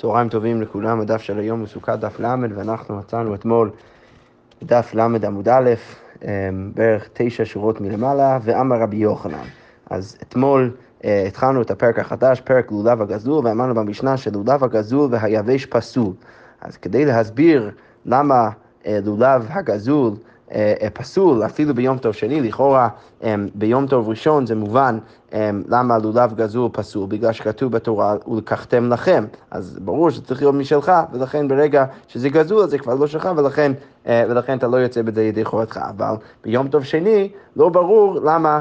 צהריים טובים לכולם, הדף של היום הוא סוכת דף ל', ואנחנו מצאנו אתמול דף ל' עמוד א', אמ, בערך תשע שורות מלמעלה, ואמר רבי יוחנן. אז אתמול אה, התחלנו את הפרק החדש, פרק לולב הגזול, ואמרנו במשנה שלולב הגזול והיבש פסול. אז כדי להסביר למה אה, לולב הגזול אה, אה, פסול, אפילו ביום טוב שני, לכאורה אה, ביום טוב ראשון זה מובן למה לולב גזול פסול, בגלל שכתוב בתורה ולקחתם לכם, אז ברור שזה צריך להיות משלך, ולכן ברגע שזה גזול זה כבר לא שלך, ולכן, ולכן אתה לא יוצא בזה ידי חובתך, אבל ביום טוב שני לא ברור למה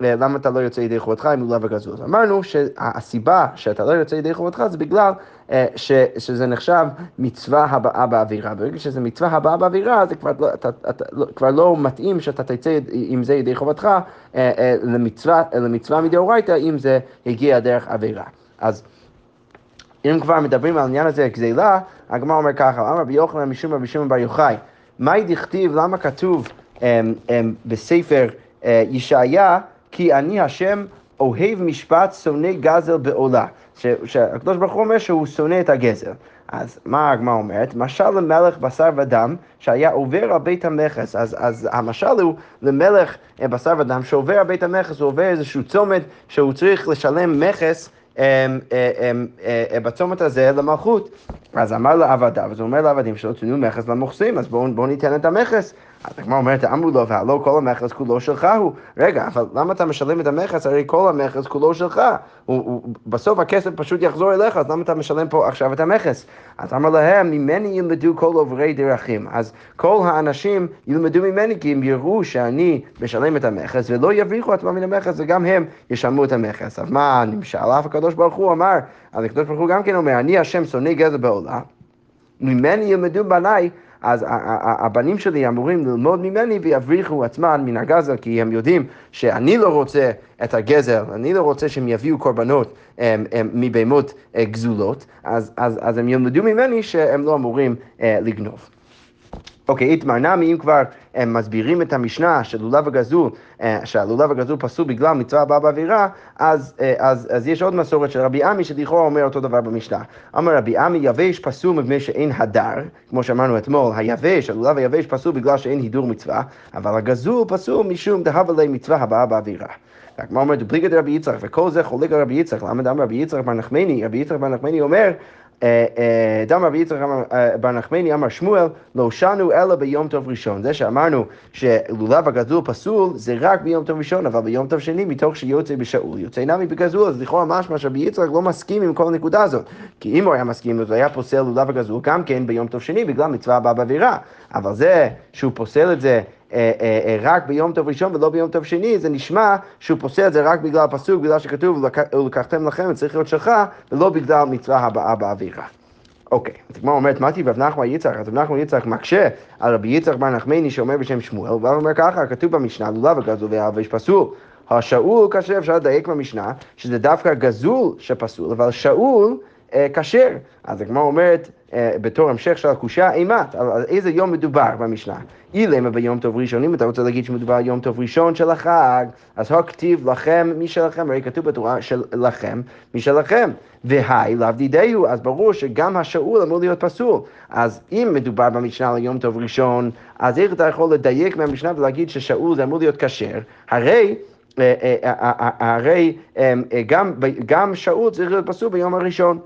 למה אתה לא יוצא ידי חובתך אם לולב הגזול? אז אמרנו שהסיבה שאתה לא יוצא ידי חובתך זה בגלל אה, ש, שזה נחשב מצווה הבאה באווירה. ברגע שזה מצווה הבאה באווירה, זה כבר לא, אתה, אתה, לא, כבר לא מתאים שאתה תצא עם זה ידי חובתך אה, אה, למצווה, למצווה מדאורייתא אם זה הגיע דרך אווירה. אז אם כבר מדברים על העניין הזה, גזילה, הגמרא אומר ככה, אמר רבי יוחנן משום רבי שמעון בר יוחאי, מהי דכתיב, למה כתוב um, um, בספר ישעיה, כי אני השם אוהב משפט, שונא גזל בעולה. שהקדוש ברוך הוא אומר שהוא שונא את הגזל. אז מה הגמרא אומרת? משל למלך בשר ודם שהיה עובר על בית המכס. אז, אז המשל הוא למלך אה, בשר ודם שעובר על בית המכס, הוא עובר איזשהו צומת שהוא צריך לשלם מכס. אה, בצומת הזה למלכות. אז אמר לעבדיו, אז הוא אומר לעבדים שלו, תנו מכס למוכסים, אז בואו בוא ניתן את המכס. אז הגמרא אומרת, אמרו לו, והלא כל המכס כולו שלך הוא. רגע, אבל למה אתה משלם את המכס? הרי כל המכס כולו שלך. הוא, הוא, בסוף הכסף פשוט יחזור אליך, אז למה אתה משלם פה עכשיו את המכס? אז אמר להם, ממני ילמדו כל עוברי דרכים. אז כל האנשים ילמדו ממני, כי הם יראו שאני משלם את המכס, ולא יבריחו עצמם מן המכס, וגם הם ישלמו את המכס. אז מה נמשל? אף הקדוש ברוך הוא אמר, אז הקדוש ברוך הוא גם כן אומר, אני השם שונא גזע בעולם, ממני ילמדו בניי. אז הבנים שלי אמורים ללמוד ממני ויבריחו עצמם מן הגזל, כי הם יודעים שאני לא רוצה את הגזל, אני לא רוצה שהם יביאו קורבנות מבהמות אה, גזולות, אז, אז, אז הם ילמדו ממני שהם לא אמורים אה, לגנוב. אוקיי, איתמר נמי, אם כבר הם מסבירים את המשנה של לולב הגזול, אה, שהלולב הגזול פסול בגלל מצווה הבאה באווירה, אז, אה, אז, אז יש עוד מסורת של רבי עמי שלכאורה אומר אותו דבר במשנה. אמר רבי עמי, יבש פסול מפני שאין הדר, כמו שאמרנו אתמול, היבש, הלולב היבש פסול בגלל שאין הידור מצווה, אבל הגזול פסול משום דהבה לי מצווה הבאה באווירה. והגמרא אומרת, דופליגא דרבי יצחק, וכל זה חולק על רבי יצחק, למה דאמר רבי יצחק בר נחמני? רבי יצחק בר נחמני אומר, אה, אה, דם רבי יצחק אה, בר נחמני אמר שמואל, לא שנו אלא ביום טוב ראשון. זה שאמרנו שלולב הגזול פסול זה רק ביום טוב ראשון, אבל ביום טוב שני מתוך שיוצא בשאול, יוצא נמי בגזול, אז לכאורה משמע שרבי יצחק לא מסכים עם כל הנקודה הזאת. כי אם הוא היה מסכים, אז הוא היה פוסל לולב הגזול גם כן ביום טוב שני בגלל מצווה הבאה באווירה. אבל זה שהוא פוסל את זה אה, אה, אה, רק ביום טוב ראשון ולא ביום טוב שני, זה נשמע שהוא פוסל את זה רק בגלל הפסוק, בגלל שכתוב, ולקחתם לכם, צריך להיות שלך, ולא בגלל מצווה הבאה באווירה. אוקיי, אז הגמרא אומרת, מה רב נחמן יצחק? אז רב נחמן יצחק מקשה על רבי יצחק בר נחמני שאומר בשם שמואל, והוא אומר ככה, כתוב במשנה, לולב הגזול והאבש פסול. השאול כאשר אפשר לדייק במשנה, שזה דווקא גזול שפסול, אבל שאול כשר. אז הגמרא אומרת, אה, בתור המשך של הקושייה, אימת, על איזה יום מדובר במשנה. אילמה ביום טוב ראשון, אם אתה רוצה להגיד שמדובר על יום טוב ראשון של החג, אז הכתיב לכם משלכם, הרי כתוב בתורה של לכם משלכם. והי לאו דידיהו, אז ברור שגם השאול אמור להיות פסול. אז אם מדובר במשנה על יום טוב ראשון, אז איך אתה יכול לדייק מהמשנה ולהגיד ששאול זה אמור להיות כשר? הרי אה, אה, הרי גם שאול צריך להיות פסול ביום הראשון.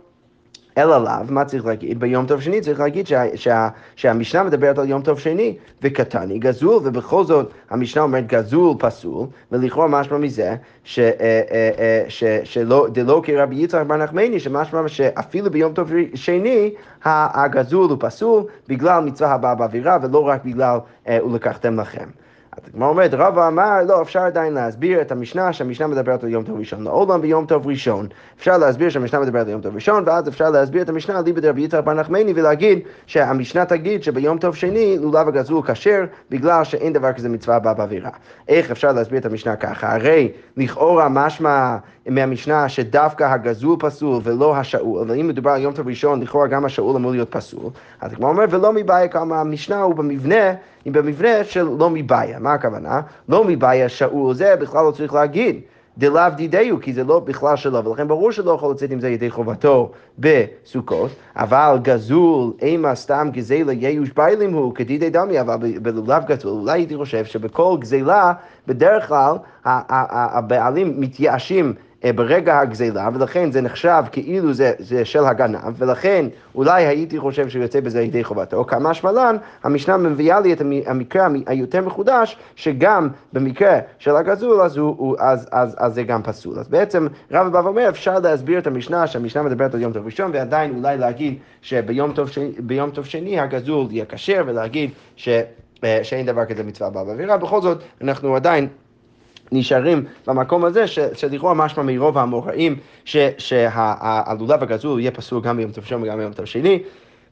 אלא לאו, מה צריך להגיד? ביום טוב שני צריך להגיד שה, שה, שהמשנה מדברת על יום טוב שני, וקטני גזול, ובכל זאת המשנה אומרת גזול פסול, ולכאורה משמע מזה ש, אה, אה, אה, ש, שלא, דלא כרבי יצחק בר נחמני, שמשמע שאפילו ביום טוב שני הגזול הוא פסול בגלל מצווה הבאה באווירה, ולא רק בגלל ולקחתם לכם. אז הגמרא אומרת, רבא אמר, לא, אפשר עדיין להסביר את המשנה, שהמשנה מדברת על יום טוב ראשון. לעולם ביום טוב ראשון. אפשר להסביר שהמשנה מדברת על יום טוב ראשון, ואז אפשר להסביר את המשנה ליבא דרבי יצחק בר נחמני, ולהגיד שהמשנה תגיד שביום טוב שני לולב הגזול כשר, בגלל שאין דבר כזה מצווה הבאה באווירה. איך אפשר להסביר את המשנה ככה? הרי לכאורה משמע מהמשנה שדווקא הגזול פסול ולא השאול, אבל אם מדובר על יום טוב ראשון, לכאורה גם השאול אמור להיות פסול. אז הגמרא אומר, ולא מבעיה כמה המשנה הוא במבנה, היא במבנה של לא מבעיה. מה הכוונה? לא מבעיה שאול זה בכלל לא צריך להגיד. דלאו דידיו, כי זה לא בכלל שלו, ולכן ברור שלא יכול לצאת עם זה ידי חובתו בסוכות, אבל גזול, אימה סתם גזלה ייאוש ביילים הוא, כדידי דמי, אבל בלולב גזול, אולי הייתי חושב שבכל גזלה, בדרך כלל הבעלים מתייאשים ברגע הגזילה, ולכן זה נחשב כאילו זה, זה של הגנב, ולכן אולי הייתי חושב שהוא יוצא בזה ידי חובתו. כמה שמלן, המשנה מביאה לי את המקרה היותר מחודש, שגם במקרה של הגזול, אז, הוא, הוא, אז, אז, אז זה גם פסול. אז בעצם רב בא ואומר, אפשר להסביר את המשנה, שהמשנה מדברת על יום טוב ראשון, ועדיין אולי להגיד שביום טוב שני, טוב שני הגזול יהיה כשר, ולהגיד ש... אה, שאין דבר כזה מצווה באווירה, בכל זאת אנחנו עדיין נשארים במקום הזה, שלכאורה משמע מרוב האמוראים, שהלולב הגזול יהיה פסול גם ביום טוב וגם ביום טוב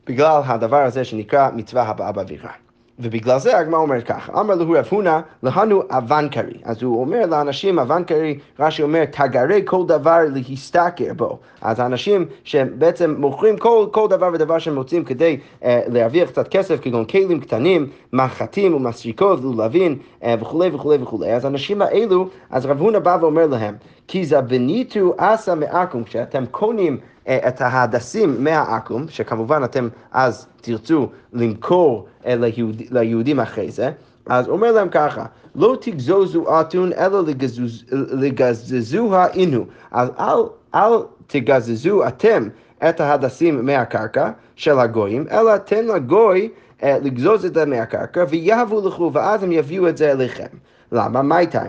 בגלל הדבר הזה שנקרא מצווה הבאה באווירה. ובגלל זה הגמרא אומר ככה, אמר לו רב הונא, לנו אבן קרי. אז הוא אומר לאנשים, אבן קרי, רש"י אומר, תגרי כל דבר להסתכר בו. אז האנשים שבעצם מוכרים כל, כל דבר ודבר שהם רוצים כדי uh, להרוויח קצת כסף, כגון כלים קטנים, מחטים ומסריקות, לולבין uh, וכולי וכולי וכולי. אז האנשים האלו, אז רב הונא בא ואומר להם, כי זבניתו אסא מעכו"ם, כשאתם קונים אה, את ההדסים מהעכו"ם, שכמובן אתם אז תרצו למכור אה, ליהוד, ליהודים אחרי זה, אז אומר להם ככה, לא תגזוזו אתון אלא לגזזוה אינו. אז אל, אל תגזזו אתם את ההדסים מהקרקע של הגויים, אלא תן לגוי אה, לגזוז את זה מהקרקע ויהבו לכו ואז הם יביאו את זה אליכם. למה? מה איתה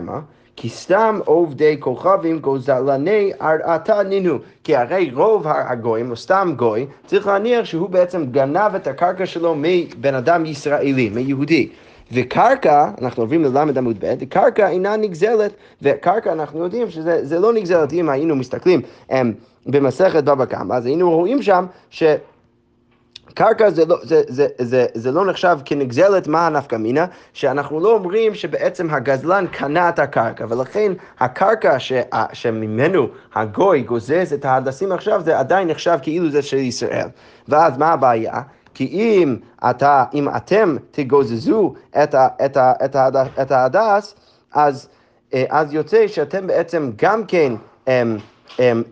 כי סתם עובדי כוכבים גוזלני ארעתה נינו. כי הרי רוב הגויים, או סתם גוי, צריך להניח שהוא בעצם גנב את הקרקע שלו מבן אדם ישראלי, מיהודי. וקרקע, אנחנו עוברים ללמד עמוד ב', קרקע אינה נגזלת, וקרקע אנחנו יודעים שזה לא נגזלת, אם היינו מסתכלים הם, במסכת בבא קמא, אז היינו רואים שם ש... קרקע זה לא, זה, זה, זה, זה לא נחשב כנגזלת מה הנפקא מינה, שאנחנו לא אומרים שבעצם הגזלן קנה את הקרקע, ולכן הקרקע ש, שממנו הגוי גוזז את ההדסים עכשיו, זה עדיין נחשב כאילו זה של ישראל. ואז מה הבעיה? כי אם, אתה, אם אתם תגוזזו את, ה, את, ה, את, ה, את ההדס, אז, אה, אז יוצא שאתם בעצם גם כן... הם, הם,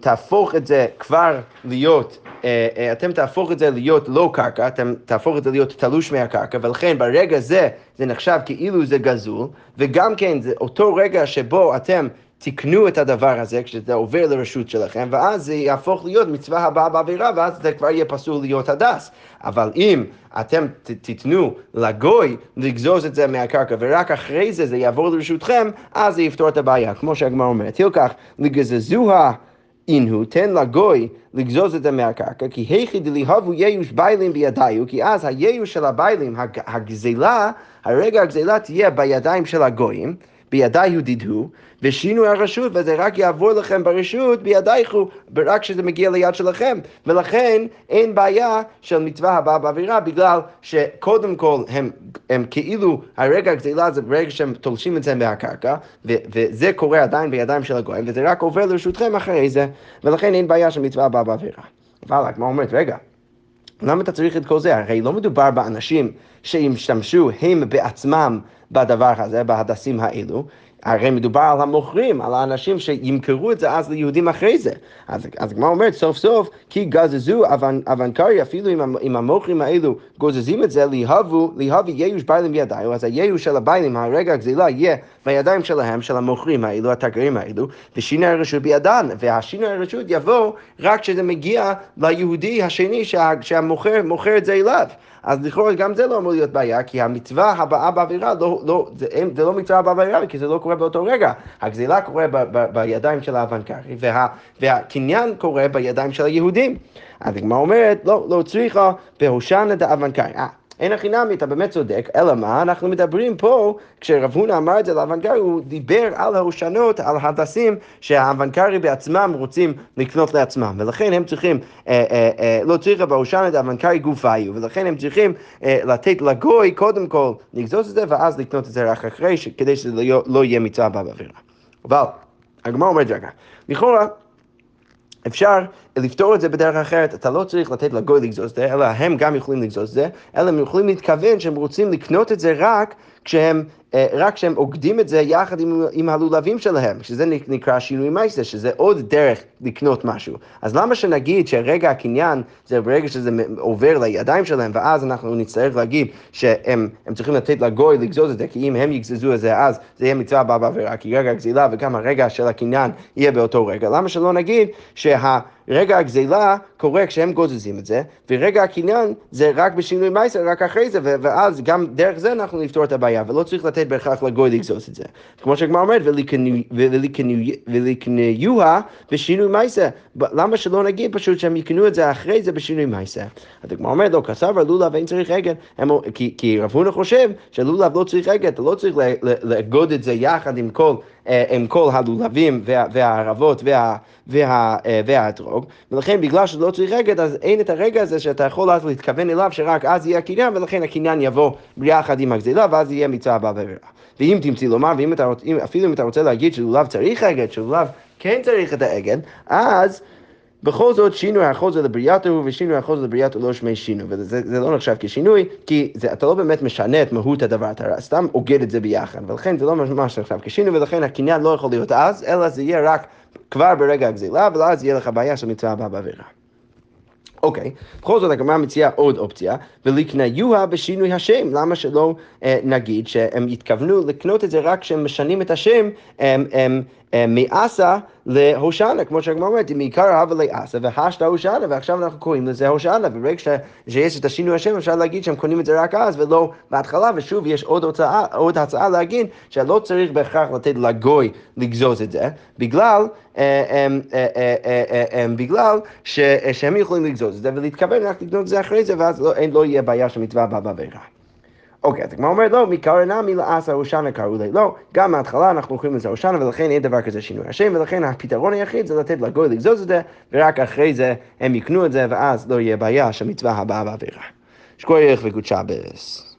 תהפוך את זה כבר להיות אה, אה, אתם תהפוך את זה להיות לא קרקע, אתם תהפוך את זה להיות תלוש מהקרקע, ולכן ברגע זה זה נחשב כאילו זה גזול, וגם כן זה אותו רגע שבו אתם תקנו את הדבר הזה כשזה עובר לרשות שלכם, ואז זה יהפוך להיות מצווה הבאה בעבירה, ואז זה כבר יהיה פסול להיות הדס. אבל אם אתם תיתנו לגוי לגזוז את זה מהקרקע, ורק אחרי זה זה יעבור לרשותכם, אז זה יפתור את הבעיה. כמו שהגמרא אומרת, תלקח לגזזוה אינהו, תן לגוי לגזוז את זה מהקרקע, כי היכי דליהבו ייאוש ביילים בידיו, כי אז הייאוש של הביילים, הגזלה, הרגע הגזלה תהיה בידיים של הגויים, בידי הודידו, ושינו הרשות, וזה רק יעבור לכם ברשות בידייך, רק כשזה מגיע ליד שלכם. ולכן אין בעיה של מצווה הבאה באווירה, בגלל שקודם כל הם, הם כאילו, הרגע הגזילה זה ברגע שהם תולשים את זה מהקרקע, ו- וזה קורה עדיין בידיים של הגויים, וזה רק עובר לרשותכם אחרי זה, ולכן אין בעיה של מצווה הבאה באווירה. אבל הגמרא אומרת, רגע, למה אתה צריך את כל זה? הרי לא מדובר באנשים שהשתמשו הם בעצמם בדבר הזה, בהדסים האלו, הרי מדובר על המוכרים, על האנשים שימכרו את זה אז ליהודים אחרי זה. אז הגמרא אומרת סוף סוף, כי גזזו אבנקרי, אפילו אם, המוכרים האלו גוזזים את זה, ליהבו, ליהבי ייאוש ביילים בידיו, אז הייאוש של הביילים, הרגע הגזילה יהיה בידיים שלהם, של המוכרים האלו, התגרים האלו, ושינוי הרשות בידן, והשינוי הרשות יבוא רק כשזה מגיע ליהודי השני שה, שהמוכר מוכר את זה אליו. אז לכאורה גם זה לא אמור להיות בעיה, כי המצווה הבאה באווירה, לא, לא, זה, זה לא מצווה הבאה באווירה, כי זה לא קורה באותו רגע. הגזילה קורה ב, ב, בידיים של האוונכרי, וה, והקניין קורה בידיים של היהודים. אז הגמרא אומרת, לא, לא צריכה בהושענא דאוונכרי. אין הכי נמי, אתה באמת צודק, אלא מה, אנחנו מדברים פה, כשרב הונא אמר את זה לאוונכרי, הוא דיבר על ההושענות, על הדסים שהאוונכרי בעצמם רוצים לקנות לעצמם, ולכן הם צריכים, אה, אה, אה, לא צריכה בהושענא דאוונכרי גופייהו, ולכן הם צריכים אה, לתת לגוי קודם כל לגזוז את זה, ואז לקנות את זה רק אחרי, כדי שזה לא, לא יהיה מצווה בעבירה. אבל, הגמרא אומרת רגע, לכאורה, אפשר לפתור את זה בדרך אחרת, אתה לא צריך לתת לגוי לגזוז את זה, אלא הם גם יכולים לגזוז את זה, אלא הם יכולים להתכוון שהם רוצים לקנות את זה רק כשהם, אה, רק כשהם עוקדים את זה יחד עם, עם הלולבים שלהם, שזה נקרא שינוי מייסר, שזה עוד דרך לקנות משהו. אז למה שנגיד שרגע הקניין זה ברגע שזה עובר לידיים שלהם, ואז אנחנו נצטרך להגיד שהם צריכים לתת לגוי לגזוז את זה, כי אם הם יגזזו את זה, אז זה יהיה מצווה הבאה בעבירה, כי רגע הגזילה וגם הרגע של הקניין יהיה באותו רגע. למה שלא נגיד שה... רגע הגזילה קורה כשהם גוזזים את זה, ורגע הקניין זה רק בשינוי מייסר, רק אחרי זה, ואז גם דרך זה אנחנו נפתור את הבעיה, ולא צריך לתת בהכרח לגוי לגזוז את זה. כמו שהגמר אומרת, ולקניוה בשינוי מייסר. למה שלא נגיד פשוט שהם יקנו את זה אחרי זה בשינוי מייסר? אז הגמר אומרת, לא, כסב על לולב אין צריך עגל, כי, כי רב הונא חושב שלולב לא צריך עגל, אתה לא צריך לאגוד את זה יחד עם כל... אה, עם כל הלולבים והערבות והאתרוג, ולכן בגלל שלא צריך רגד, אז אין את הרגע הזה שאתה יכול אז להתכוון אליו שרק אז יהיה הקניין, ולכן הקניין יבוא ביחד עם הגזילה, ואז יהיה מצווה הבאה בעבירה. ואם תמצאי לומר, ואם אתה, אפילו אם אתה רוצה להגיד שלולב צריך רגד, שלולב כן צריך את האגד, אז בכל זאת שינוי החוזה לבריאתו הוא ושינוי החוזה לבריאתו לא שמי שינוי, וזה לא נחשב כשינוי, כי זה, אתה לא באמת משנה את מהות הדבר, אתה סתם אוגד את זה ביחד, ולכן זה לא ממש נחשב כשינוי, ולכן הקניין לא יכול להיות אז, אלא זה יהיה רק כבר ברגע הגזילה, ואז יהיה לך בעיה של מצווה הבאה בעבירה. אוקיי, בכל זאת הגמרא מציעה עוד אופציה, ולקניוה בשינוי השם. למה שלא אה, נגיד שהם התכוונו לקנות את זה רק כשהם משנים את השם הם, הם, הם, מאסה להושענה, כמו שהגמרא אומרת, מעיקר אהבה לאסה והשתא הושענה, ועכשיו אנחנו קוראים לזה הושענה, וברגע שיש את השינוי השם אפשר להגיד שהם קונים את זה רק אז ולא בהתחלה, ושוב יש עוד, הוצאה, עוד הצעה להגיד שלא צריך בהכרח לתת לגוי לגזוז את זה, בגלל, אה, אה, בגלל שהם יכולים לגזוז את זה ולהתכוון רק לקנות את זה אחרי זה, ואז לא, לא יהיה בעיה של מצווה הבאה בעבירה. אוקיי, אז הגמרא אומרת, לא, מקרא נמי לעשה הושענא קראו לי. לא, גם מההתחלה אנחנו קוראים לזה הושענא, ולכן אין דבר כזה שינוי השם, ולכן הפתרון היחיד זה לתת לגוי לגזוז את זה, ורק אחרי זה הם יקנו את זה, ואז לא יהיה בעיה של מצווה הבאה בעבירה. שקורא וקודשה בס.